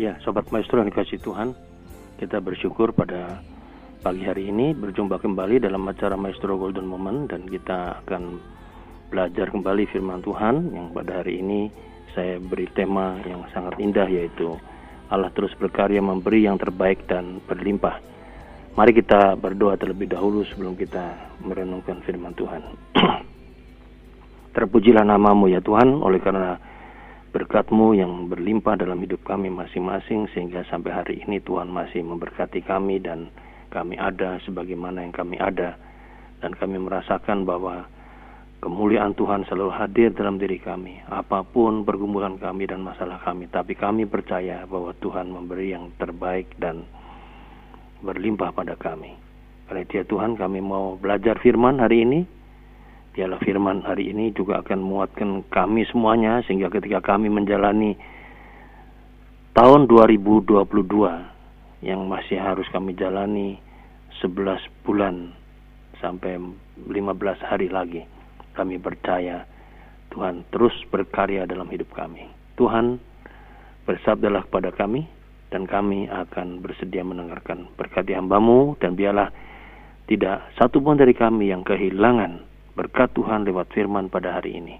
Ya, Sobat Maestro yang dikasih Tuhan, kita bersyukur pada pagi hari ini berjumpa kembali dalam acara Maestro Golden Moment dan kita akan belajar kembali firman Tuhan yang pada hari ini saya beri tema yang sangat indah yaitu Allah terus berkarya memberi yang terbaik dan berlimpah. Mari kita berdoa terlebih dahulu sebelum kita merenungkan firman Tuhan. Terpujilah namamu ya Tuhan oleh karena berkatmu yang berlimpah dalam hidup kami masing-masing sehingga sampai hari ini Tuhan masih memberkati kami dan kami ada sebagaimana yang kami ada. Dan kami merasakan bahwa kemuliaan Tuhan selalu hadir dalam diri kami. Apa pun pergumulan kami dan masalah kami tapi kami percaya bahwa Tuhan memberi yang terbaik dan berlimpah pada kami. Karena dia Tuhan kami mau belajar firman hari ini Dialah firman hari ini juga akan menguatkan kami semuanya sehingga ketika kami menjalani tahun 2022 yang masih harus kami jalani 11 bulan sampai 15 hari lagi kami percaya Tuhan terus berkarya dalam hidup kami. Tuhan bersabdalah kepada kami dan kami akan bersedia mendengarkan berkati hambamu dan biarlah tidak satu pun dari kami yang kehilangan berkat Tuhan lewat firman pada hari ini.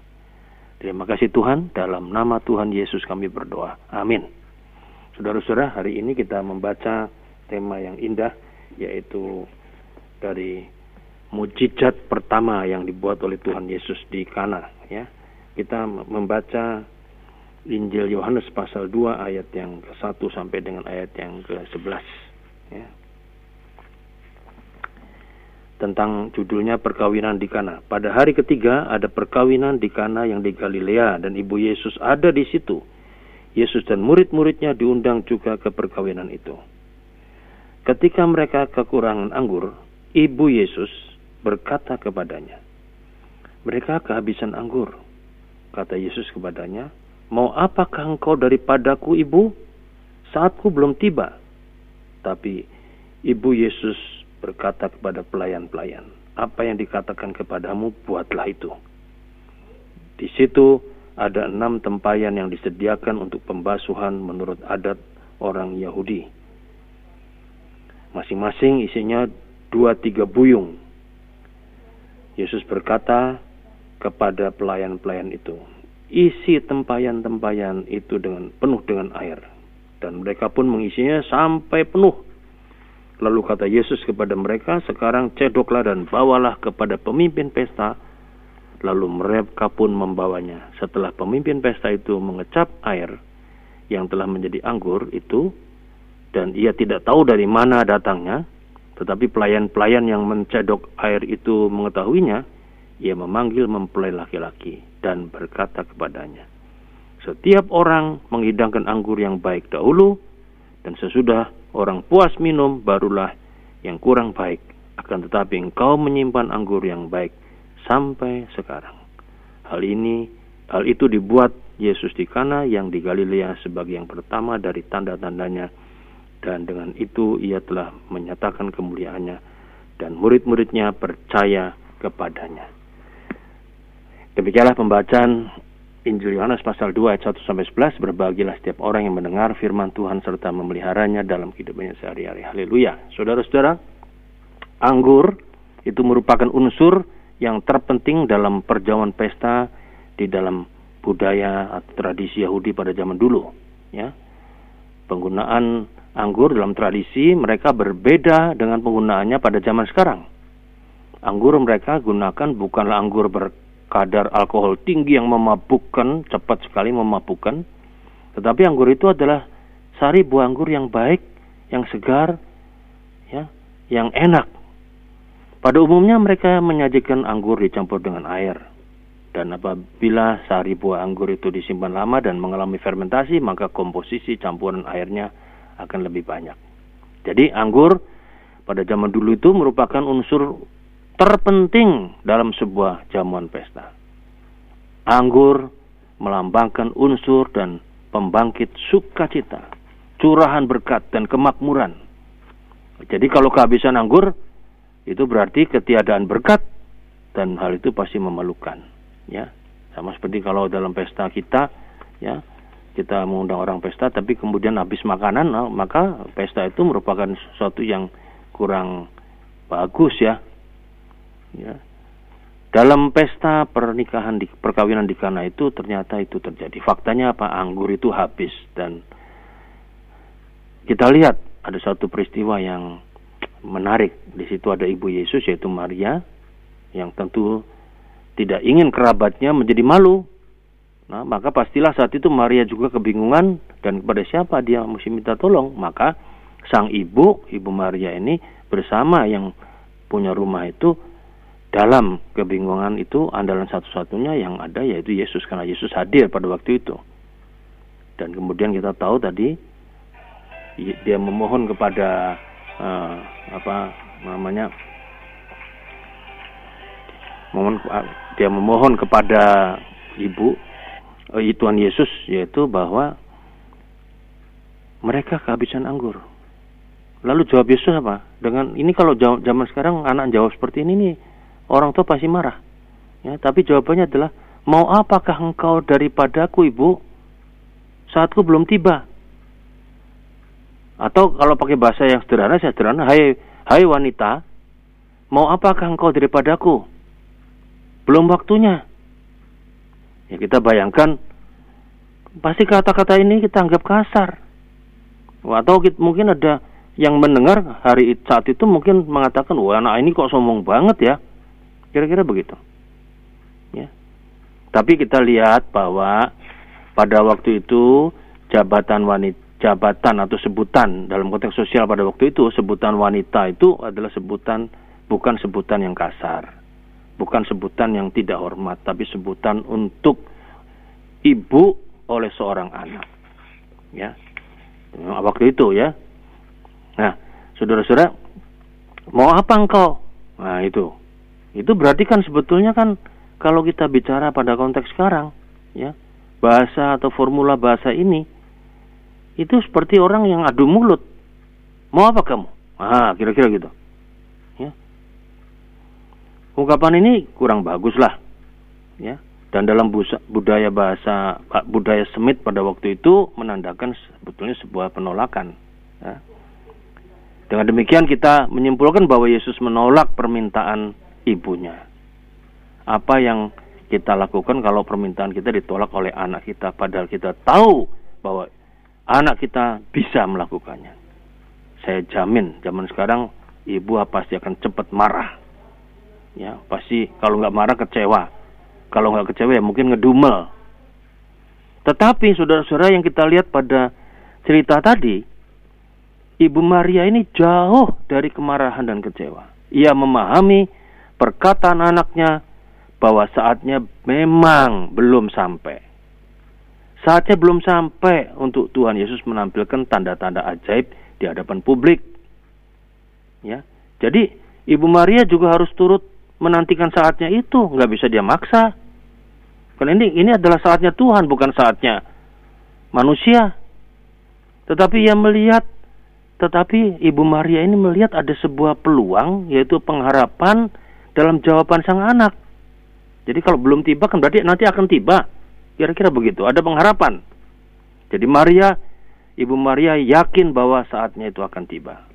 Terima kasih Tuhan, dalam nama Tuhan Yesus kami berdoa. Amin. Saudara-saudara, hari ini kita membaca tema yang indah, yaitu dari mujizat pertama yang dibuat oleh Tuhan Yesus di Kana. Ya, kita membaca Injil Yohanes pasal 2 ayat yang ke-1 sampai dengan ayat yang ke-11. Ya, tentang judulnya perkawinan di Kana. Pada hari ketiga ada perkawinan di Kana yang di Galilea dan ibu Yesus ada di situ. Yesus dan murid-muridnya diundang juga ke perkawinan itu. Ketika mereka kekurangan anggur, ibu Yesus berkata kepadanya, "Mereka kehabisan anggur." Kata Yesus kepadanya, "Mau apakah engkau daripadaku, ibu? Saatku belum tiba." Tapi ibu Yesus berkata kepada pelayan-pelayan, apa yang dikatakan kepadamu, buatlah itu. Di situ ada enam tempayan yang disediakan untuk pembasuhan menurut adat orang Yahudi. Masing-masing isinya dua tiga buyung. Yesus berkata kepada pelayan-pelayan itu, isi tempayan-tempayan itu dengan penuh dengan air. Dan mereka pun mengisinya sampai penuh Lalu kata Yesus kepada mereka, sekarang cedoklah dan bawalah kepada pemimpin pesta. Lalu mereka pun membawanya. Setelah pemimpin pesta itu mengecap air yang telah menjadi anggur itu, dan ia tidak tahu dari mana datangnya, tetapi pelayan-pelayan yang mencedok air itu mengetahuinya, ia memanggil mempelai laki-laki dan berkata kepadanya, Setiap orang menghidangkan anggur yang baik dahulu, dan sesudah orang puas minum barulah yang kurang baik. Akan tetapi engkau menyimpan anggur yang baik sampai sekarang. Hal ini, hal itu dibuat Yesus di Kana yang di Galilea sebagai yang pertama dari tanda-tandanya dan dengan itu ia telah menyatakan kemuliaannya dan murid-muridnya percaya kepadanya. Demikianlah pembacaan Injil Yohanes pasal 2 ayat 1 sampai 11 berbahagialah setiap orang yang mendengar firman Tuhan serta memeliharanya dalam hidupnya sehari-hari. Haleluya. Saudara-saudara, anggur itu merupakan unsur yang terpenting dalam perjamuan pesta di dalam budaya atau tradisi Yahudi pada zaman dulu, ya. Penggunaan anggur dalam tradisi mereka berbeda dengan penggunaannya pada zaman sekarang. Anggur mereka gunakan bukanlah anggur ber kadar alkohol tinggi yang memabukkan, cepat sekali memabukkan. Tetapi anggur itu adalah sari buah anggur yang baik, yang segar, ya, yang enak. Pada umumnya mereka menyajikan anggur dicampur dengan air. Dan apabila sari buah anggur itu disimpan lama dan mengalami fermentasi, maka komposisi campuran airnya akan lebih banyak. Jadi anggur pada zaman dulu itu merupakan unsur terpenting dalam sebuah jamuan pesta. Anggur melambangkan unsur dan pembangkit sukacita, curahan berkat dan kemakmuran. Jadi kalau kehabisan anggur itu berarti ketiadaan berkat dan hal itu pasti memalukan, ya. Sama seperti kalau dalam pesta kita, ya, kita mengundang orang pesta tapi kemudian habis makanan nah, maka pesta itu merupakan sesuatu yang kurang bagus ya ya. Dalam pesta pernikahan di perkawinan di Kana itu ternyata itu terjadi. Faktanya apa? Anggur itu habis dan kita lihat ada satu peristiwa yang menarik. Di situ ada ibu Yesus yaitu Maria yang tentu tidak ingin kerabatnya menjadi malu. Nah, maka pastilah saat itu Maria juga kebingungan dan kepada siapa dia mesti minta tolong. Maka sang ibu, ibu Maria ini bersama yang punya rumah itu dalam kebingungan itu andalan satu-satunya yang ada yaitu Yesus karena Yesus hadir pada waktu itu. Dan kemudian kita tahu tadi dia memohon kepada uh, apa namanya mohon dia memohon kepada ibu uh, Tuhan Yesus yaitu bahwa mereka kehabisan anggur. Lalu jawab Yesus apa? Dengan ini kalau zaman sekarang anak jawab seperti ini nih, orang tua pasti marah. Ya, tapi jawabannya adalah mau apakah engkau daripadaku ibu? Saatku belum tiba. Atau kalau pakai bahasa yang sederhana, sederhana, hai hai wanita, mau apakah engkau daripadaku? Belum waktunya. Ya kita bayangkan pasti kata-kata ini kita anggap kasar. Atau kita, mungkin ada yang mendengar hari saat itu mungkin mengatakan, wah anak ini kok sombong banget ya. Kira-kira begitu. Ya. Tapi kita lihat bahwa pada waktu itu jabatan wanita jabatan atau sebutan dalam konteks sosial pada waktu itu sebutan wanita itu adalah sebutan bukan sebutan yang kasar bukan sebutan yang tidak hormat, tapi sebutan untuk ibu oleh seorang anak. Ya, waktu itu ya. Nah, saudara-saudara, mau apa engkau? Nah itu, itu berarti kan sebetulnya kan kalau kita bicara pada konteks sekarang, ya bahasa atau formula bahasa ini itu seperti orang yang adu mulut. Mau apa kamu? Ah, kira-kira gitu. Ungkapan ini kurang bagus lah, ya. Dan dalam budaya bahasa budaya Semit pada waktu itu menandakan sebetulnya sebuah penolakan. Ya. Dengan demikian kita menyimpulkan bahwa Yesus menolak permintaan ibunya. Apa yang kita lakukan kalau permintaan kita ditolak oleh anak kita padahal kita tahu bahwa anak kita bisa melakukannya. Saya jamin zaman sekarang ibu pasti akan cepat marah ya pasti kalau nggak marah kecewa kalau nggak kecewa ya mungkin ngedumel tetapi saudara-saudara yang kita lihat pada cerita tadi Ibu Maria ini jauh dari kemarahan dan kecewa ia memahami perkataan anaknya bahwa saatnya memang belum sampai saatnya belum sampai untuk Tuhan Yesus menampilkan tanda-tanda ajaib di hadapan publik ya jadi Ibu Maria juga harus turut menantikan saatnya itu, nggak bisa dia maksa. Karena ini ini adalah saatnya Tuhan, bukan saatnya manusia. Tetapi ia melihat, tetapi Ibu Maria ini melihat ada sebuah peluang, yaitu pengharapan dalam jawaban sang anak. Jadi kalau belum tiba kan berarti nanti akan tiba. Kira-kira begitu, ada pengharapan. Jadi Maria, Ibu Maria yakin bahwa saatnya itu akan tiba.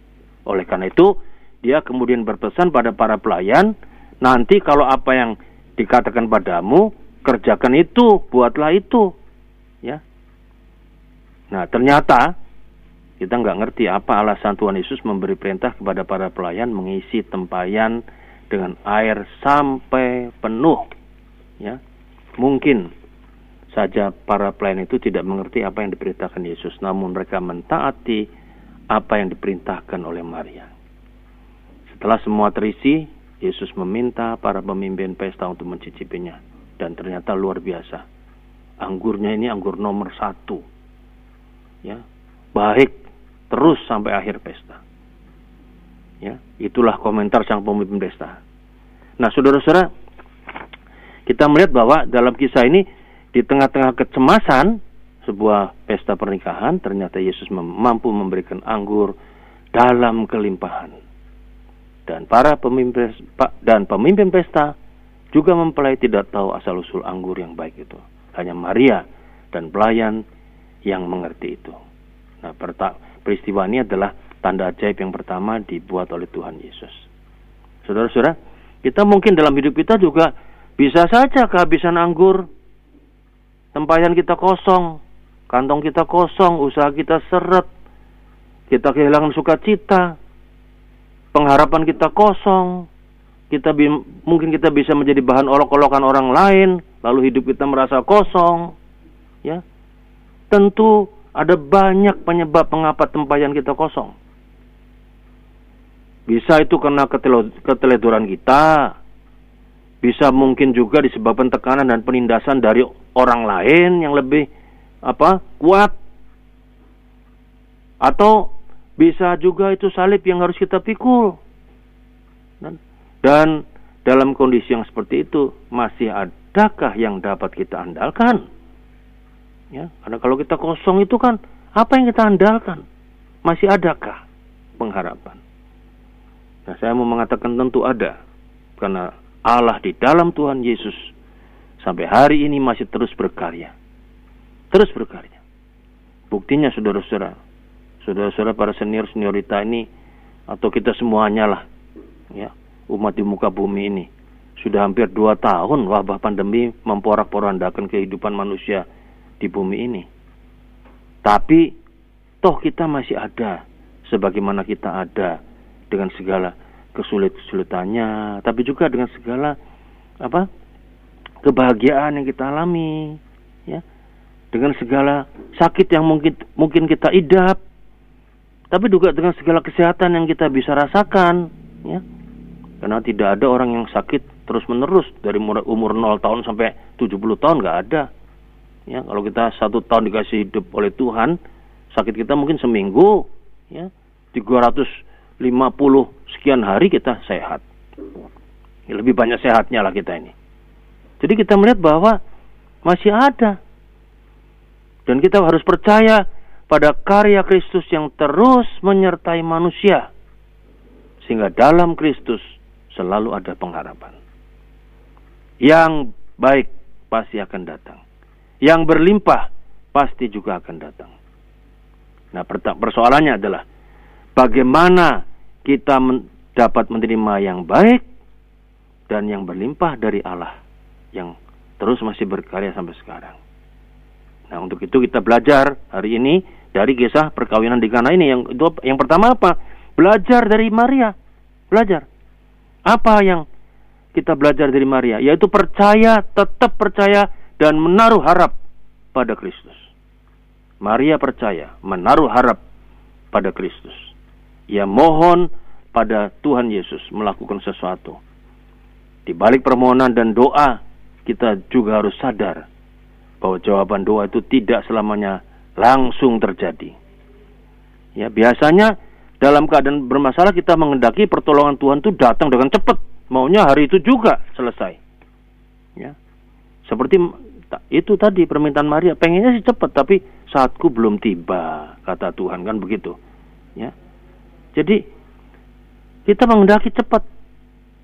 Oleh karena itu, dia kemudian berpesan pada para pelayan Nanti kalau apa yang dikatakan padamu, kerjakan itu, buatlah itu. Ya. Nah, ternyata kita nggak ngerti apa alasan Tuhan Yesus memberi perintah kepada para pelayan mengisi tempayan dengan air sampai penuh. Ya. Mungkin saja para pelayan itu tidak mengerti apa yang diperintahkan Yesus, namun mereka mentaati apa yang diperintahkan oleh Maria. Setelah semua terisi, Yesus meminta para pemimpin pesta untuk mencicipinya. Dan ternyata luar biasa. Anggurnya ini anggur nomor satu. Ya, baik terus sampai akhir pesta. Ya, itulah komentar sang pemimpin pesta. Nah, saudara-saudara, kita melihat bahwa dalam kisah ini di tengah-tengah kecemasan sebuah pesta pernikahan, ternyata Yesus mampu memberikan anggur dalam kelimpahan dan para pemimpin dan pemimpin pesta juga mempelai tidak tahu asal usul anggur yang baik itu. Hanya Maria dan pelayan yang mengerti itu. Nah, peristiwa ini adalah tanda ajaib yang pertama dibuat oleh Tuhan Yesus. Saudara-saudara, kita mungkin dalam hidup kita juga bisa saja kehabisan anggur, tempayan kita kosong, kantong kita kosong, usaha kita seret, kita kehilangan sukacita, pengharapan kita kosong, kita mungkin kita bisa menjadi bahan olok-olokan orang lain, lalu hidup kita merasa kosong, ya. Tentu ada banyak penyebab mengapa tempayan kita kosong. Bisa itu karena keteledoran kita. Bisa mungkin juga disebabkan tekanan dan penindasan dari orang lain yang lebih apa kuat. Atau bisa juga itu salib yang harus kita pikul. Dan, dan dalam kondisi yang seperti itu masih adakah yang dapat kita andalkan? Ya, karena kalau kita kosong itu kan apa yang kita andalkan? Masih adakah pengharapan? Nah, saya mau mengatakan tentu ada. Karena Allah di dalam Tuhan Yesus sampai hari ini masih terus berkarya. Terus berkarya. Buktinya saudara-saudara, saudara-saudara para senior seniorita ini atau kita semuanya lah, ya umat di muka bumi ini sudah hampir dua tahun wabah pandemi memporak-porandakan kehidupan manusia di bumi ini. Tapi toh kita masih ada sebagaimana kita ada dengan segala kesulit-kesulitannya, tapi juga dengan segala apa kebahagiaan yang kita alami, ya, dengan segala sakit yang mungkin mungkin kita idap, tapi juga dengan segala kesehatan yang kita bisa rasakan, ya, karena tidak ada orang yang sakit terus menerus dari umur 0 tahun sampai 70 tahun nggak ada, ya, kalau kita satu tahun dikasih hidup oleh Tuhan, sakit kita mungkin seminggu, ya, 300 50 sekian hari kita sehat. Ya, lebih banyak sehatnya lah kita ini. Jadi kita melihat bahwa masih ada. Dan kita harus percaya pada karya Kristus yang terus menyertai manusia. Sehingga dalam Kristus selalu ada pengharapan. Yang baik pasti akan datang. Yang berlimpah pasti juga akan datang. Nah persoalannya adalah bagaimana kita men dapat menerima yang baik dan yang berlimpah dari Allah yang terus masih berkarya sampai sekarang. Nah, untuk itu kita belajar hari ini dari kisah perkawinan di Kana ini yang itu yang pertama apa? Belajar dari Maria. Belajar. Apa yang kita belajar dari Maria? Yaitu percaya, tetap percaya dan menaruh harap pada Kristus. Maria percaya, menaruh harap pada Kristus ia mohon pada Tuhan Yesus melakukan sesuatu. Di balik permohonan dan doa, kita juga harus sadar bahwa jawaban doa itu tidak selamanya langsung terjadi. Ya, biasanya dalam keadaan bermasalah kita mengendaki pertolongan Tuhan itu datang dengan cepat, maunya hari itu juga selesai. Ya. Seperti itu tadi permintaan Maria, pengennya sih cepat tapi saatku belum tiba, kata Tuhan kan begitu. Ya. Jadi kita mengendaki cepat.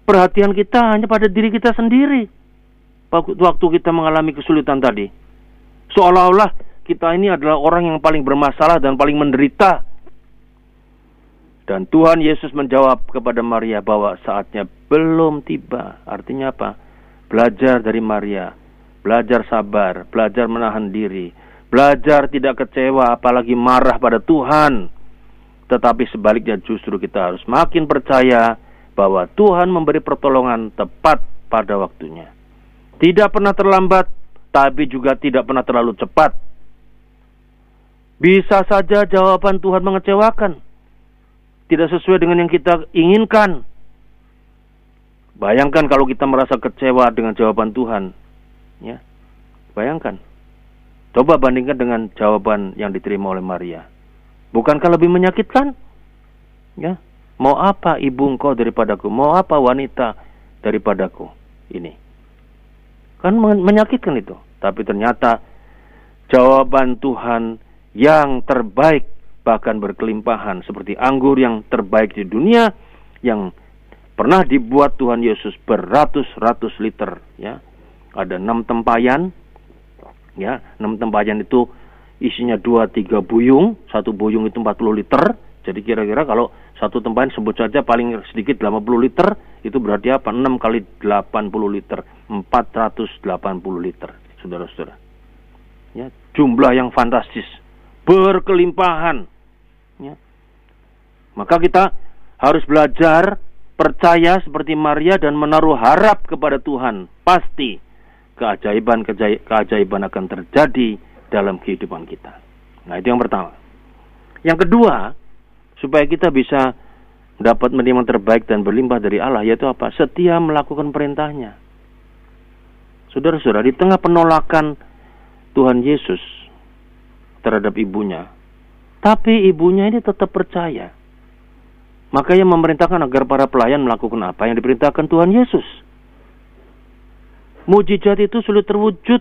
Perhatian kita hanya pada diri kita sendiri. Waktu kita mengalami kesulitan tadi. Seolah-olah kita ini adalah orang yang paling bermasalah dan paling menderita. Dan Tuhan Yesus menjawab kepada Maria bahwa saatnya belum tiba. Artinya apa? Belajar dari Maria. Belajar sabar, belajar menahan diri. Belajar tidak kecewa apalagi marah pada Tuhan tetapi sebaliknya justru kita harus makin percaya bahwa Tuhan memberi pertolongan tepat pada waktunya. Tidak pernah terlambat, tapi juga tidak pernah terlalu cepat. Bisa saja jawaban Tuhan mengecewakan. Tidak sesuai dengan yang kita inginkan. Bayangkan kalau kita merasa kecewa dengan jawaban Tuhan. Ya. Bayangkan. Coba bandingkan dengan jawaban yang diterima oleh Maria. Bukankah lebih menyakitkan? Ya, mau apa ibu engkau daripadaku? Mau apa wanita daripadaku? Ini kan menyakitkan itu. Tapi ternyata jawaban Tuhan yang terbaik bahkan berkelimpahan seperti anggur yang terbaik di dunia yang pernah dibuat Tuhan Yesus beratus-ratus liter ya ada enam tempayan ya enam tempayan itu isinya dua tiga buyung, satu buyung itu 40 liter. Jadi kira-kira kalau satu tempayan sebut saja paling sedikit 80 liter, itu berarti apa? 6 kali 80 liter, 480 liter, saudara-saudara. Ya, jumlah yang fantastis, berkelimpahan. Ya. Maka kita harus belajar percaya seperti Maria dan menaruh harap kepada Tuhan. Pasti keajaiban keajaiban akan terjadi dalam kehidupan kita. Nah, itu yang pertama. Yang kedua, supaya kita bisa dapat menerima terbaik dan berlimpah dari Allah yaitu apa? Setia melakukan perintahnya. Saudara-saudara, di tengah penolakan Tuhan Yesus terhadap ibunya, tapi ibunya ini tetap percaya. Makanya memerintahkan agar para pelayan melakukan apa yang diperintahkan Tuhan Yesus. Mujizat itu sulit terwujud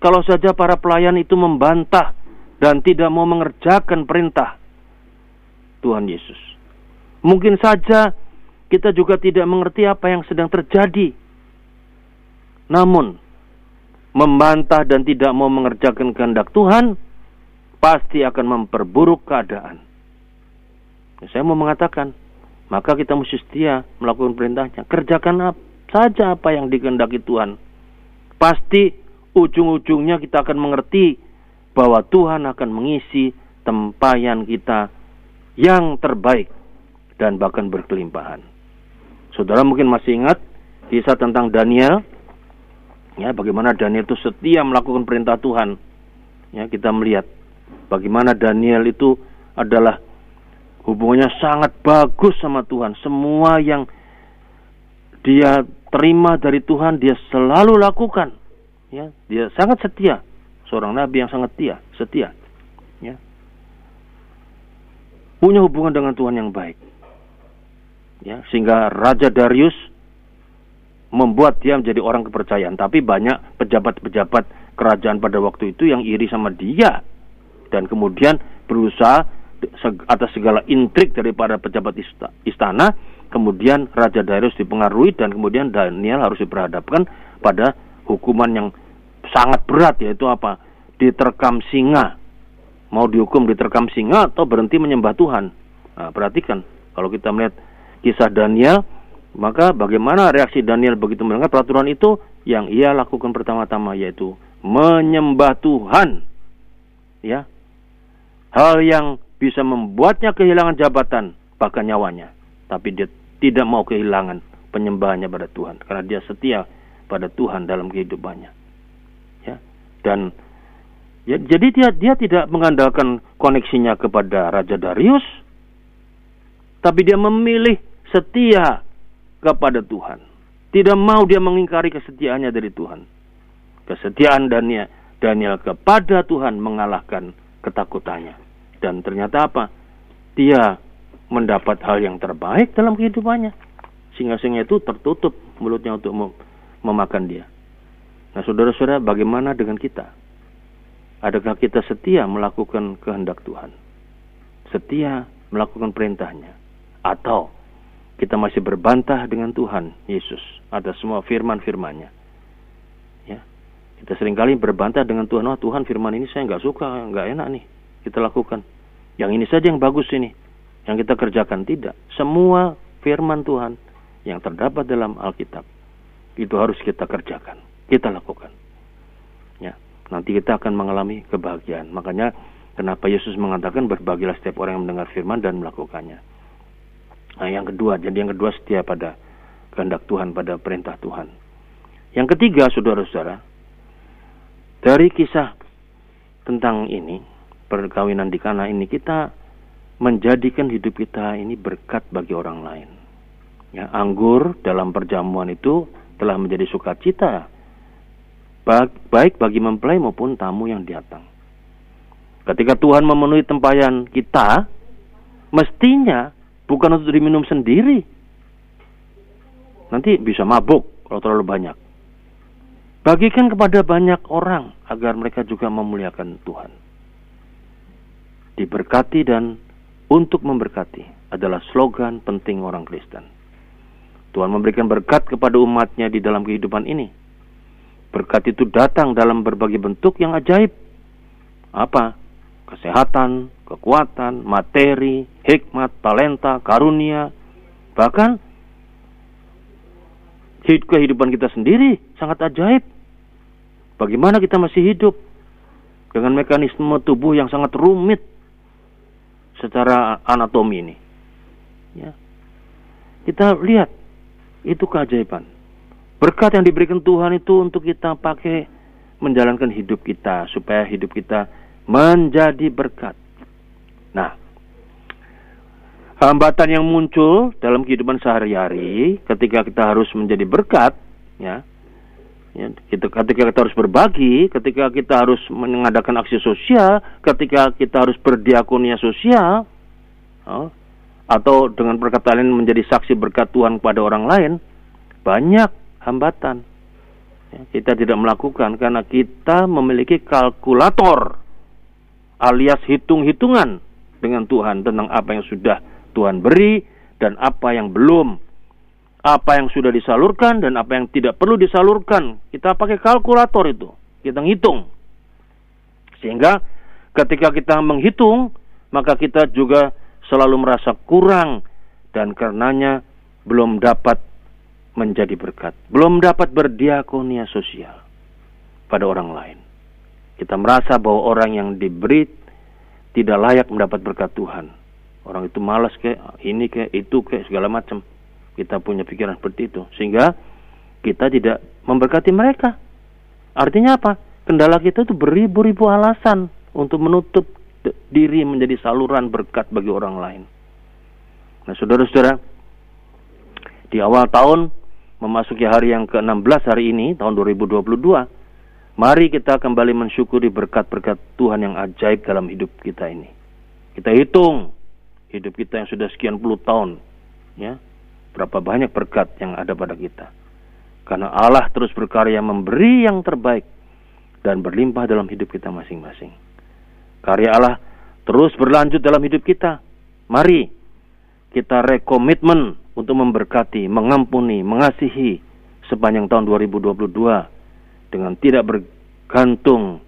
kalau saja para pelayan itu membantah dan tidak mau mengerjakan perintah Tuhan Yesus. Mungkin saja kita juga tidak mengerti apa yang sedang terjadi. Namun, membantah dan tidak mau mengerjakan kehendak Tuhan pasti akan memperburuk keadaan. Saya mau mengatakan, maka kita mesti setia melakukan perintahnya. Kerjakan saja apa yang dikehendaki Tuhan. Pasti ujung-ujungnya kita akan mengerti bahwa Tuhan akan mengisi tempayan kita yang terbaik dan bahkan berkelimpahan. Saudara mungkin masih ingat kisah tentang Daniel, ya bagaimana Daniel itu setia melakukan perintah Tuhan. Ya kita melihat bagaimana Daniel itu adalah hubungannya sangat bagus sama Tuhan. Semua yang dia terima dari Tuhan dia selalu lakukan. Ya, dia sangat setia. Seorang nabi yang sangat setia, setia. Ya. Punya hubungan dengan Tuhan yang baik ya sehingga Raja Darius membuat dia menjadi orang kepercayaan tapi banyak pejabat-pejabat kerajaan pada waktu itu yang iri sama dia dan kemudian berusaha atas segala intrik daripada pejabat istana kemudian Raja Darius dipengaruhi dan kemudian Daniel harus diperhadapkan pada hukuman yang sangat berat yaitu apa diterkam singa mau dihukum diterkam singa atau berhenti menyembah Tuhan nah, perhatikan kalau kita melihat kisah Daniel, maka bagaimana reaksi Daniel begitu mendengar peraturan itu? Yang ia lakukan pertama-tama yaitu menyembah Tuhan. Ya. Hal yang bisa membuatnya kehilangan jabatan, bahkan nyawanya. Tapi dia tidak mau kehilangan penyembahannya pada Tuhan karena dia setia pada Tuhan dalam kehidupannya. Dan ya, jadi dia dia tidak mengandalkan koneksinya kepada Raja Darius, tapi dia memilih setia kepada Tuhan. Tidak mau dia mengingkari kesetiaannya dari Tuhan. Kesetiaan Daniel, Daniel kepada Tuhan mengalahkan ketakutannya. Dan ternyata apa? Dia mendapat hal yang terbaik dalam kehidupannya. Singa-singa itu tertutup mulutnya untuk mem memakan dia. Nah saudara-saudara bagaimana dengan kita? Adakah kita setia melakukan kehendak Tuhan? Setia melakukan perintahnya? Atau kita masih berbantah dengan Tuhan Yesus atas semua firman-firmannya. Ya, kita sering kali berbantah dengan Tuhan. Oh Tuhan firman ini saya nggak suka, nggak enak nih. Kita lakukan. Yang ini saja yang bagus ini, yang kita kerjakan tidak. Semua firman Tuhan yang terdapat dalam Alkitab itu harus kita kerjakan, kita lakukan. Ya, nanti kita akan mengalami kebahagiaan. Makanya kenapa Yesus mengatakan berbahagialah setiap orang yang mendengar firman dan melakukannya. Nah, yang kedua, jadi yang kedua setia pada kehendak Tuhan, pada perintah Tuhan. Yang ketiga, saudara-saudara, dari kisah tentang ini, perkawinan di kana ini, kita menjadikan hidup kita ini berkat bagi orang lain. Ya, anggur dalam perjamuan itu telah menjadi sukacita baik bagi mempelai maupun tamu yang datang. Ketika Tuhan memenuhi tempayan kita, mestinya bukan untuk diminum sendiri. Nanti bisa mabuk kalau terlalu banyak. Bagikan kepada banyak orang agar mereka juga memuliakan Tuhan. Diberkati dan untuk memberkati adalah slogan penting orang Kristen. Tuhan memberikan berkat kepada umatnya di dalam kehidupan ini. Berkat itu datang dalam berbagai bentuk yang ajaib. Apa? kesehatan, kekuatan, materi, hikmat, talenta, karunia, bahkan kehidupan kita sendiri sangat ajaib. Bagaimana kita masih hidup dengan mekanisme tubuh yang sangat rumit secara anatomi ini. Ya. Kita lihat itu keajaiban. Berkat yang diberikan Tuhan itu untuk kita pakai menjalankan hidup kita supaya hidup kita menjadi berkat. Nah, hambatan yang muncul dalam kehidupan sehari-hari ketika kita harus menjadi berkat, ya, ya kita, ketika kita harus berbagi, ketika kita harus mengadakan aksi sosial, ketika kita harus berdiakonia sosial, oh, atau dengan perkataan lain menjadi saksi berkat Tuhan kepada orang lain, banyak hambatan. Ya, kita tidak melakukan karena kita memiliki kalkulator alias hitung-hitungan dengan Tuhan tentang apa yang sudah Tuhan beri dan apa yang belum. Apa yang sudah disalurkan dan apa yang tidak perlu disalurkan. Kita pakai kalkulator itu. Kita ngitung. Sehingga ketika kita menghitung, maka kita juga selalu merasa kurang dan karenanya belum dapat menjadi berkat. Belum dapat berdiakonia sosial pada orang lain. Kita merasa bahwa orang yang diberi tidak layak mendapat berkat Tuhan. Orang itu malas kayak ini kayak itu kayak segala macam. Kita punya pikiran seperti itu sehingga kita tidak memberkati mereka. Artinya apa? Kendala kita itu beribu-ribu alasan untuk menutup diri menjadi saluran berkat bagi orang lain. Nah, saudara-saudara, di awal tahun memasuki hari yang ke-16 hari ini tahun 2022 Mari kita kembali mensyukuri berkat-berkat Tuhan yang ajaib dalam hidup kita ini. Kita hitung hidup kita yang sudah sekian puluh tahun, ya, berapa banyak berkat yang ada pada kita. Karena Allah terus berkarya memberi yang terbaik dan berlimpah dalam hidup kita masing-masing. Karya Allah terus berlanjut dalam hidup kita. Mari kita rekomitmen untuk memberkati, mengampuni, mengasihi sepanjang tahun 2022 dengan tidak bergantung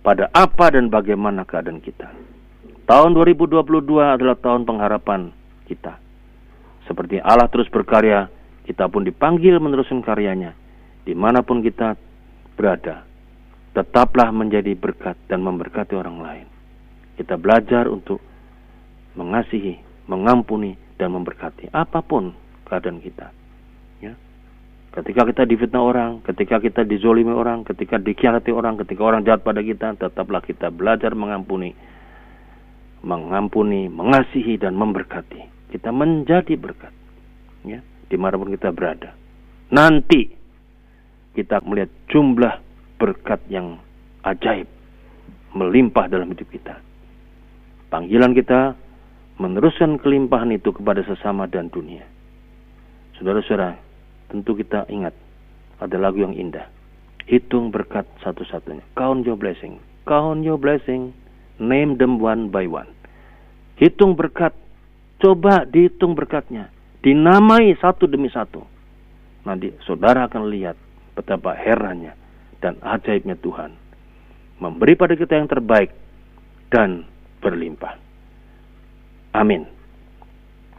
pada apa dan bagaimana keadaan kita. Tahun 2022 adalah tahun pengharapan kita. Seperti Allah terus berkarya, kita pun dipanggil meneruskan karyanya. Di mana pun kita berada, tetaplah menjadi berkat dan memberkati orang lain. Kita belajar untuk mengasihi, mengampuni, dan memberkati apa pun keadaan kita. Ketika kita difitnah orang, ketika kita dizolimi orang, ketika dikhianati orang, ketika orang jahat pada kita, tetaplah kita belajar mengampuni, mengampuni, mengasihi dan memberkati. Kita menjadi berkat, ya, di mana pun kita berada. Nanti kita melihat jumlah berkat yang ajaib melimpah dalam hidup kita. Panggilan kita meneruskan kelimpahan itu kepada sesama dan dunia. Saudara-saudara, tentu kita ingat ada lagu yang indah. Hitung berkat satu-satunya. Count your blessing. Count your blessing. Name them one by one. Hitung berkat. Coba dihitung berkatnya. Dinamai satu demi satu. Nanti saudara akan lihat betapa herannya dan ajaibnya Tuhan. Memberi pada kita yang terbaik dan berlimpah. Amin.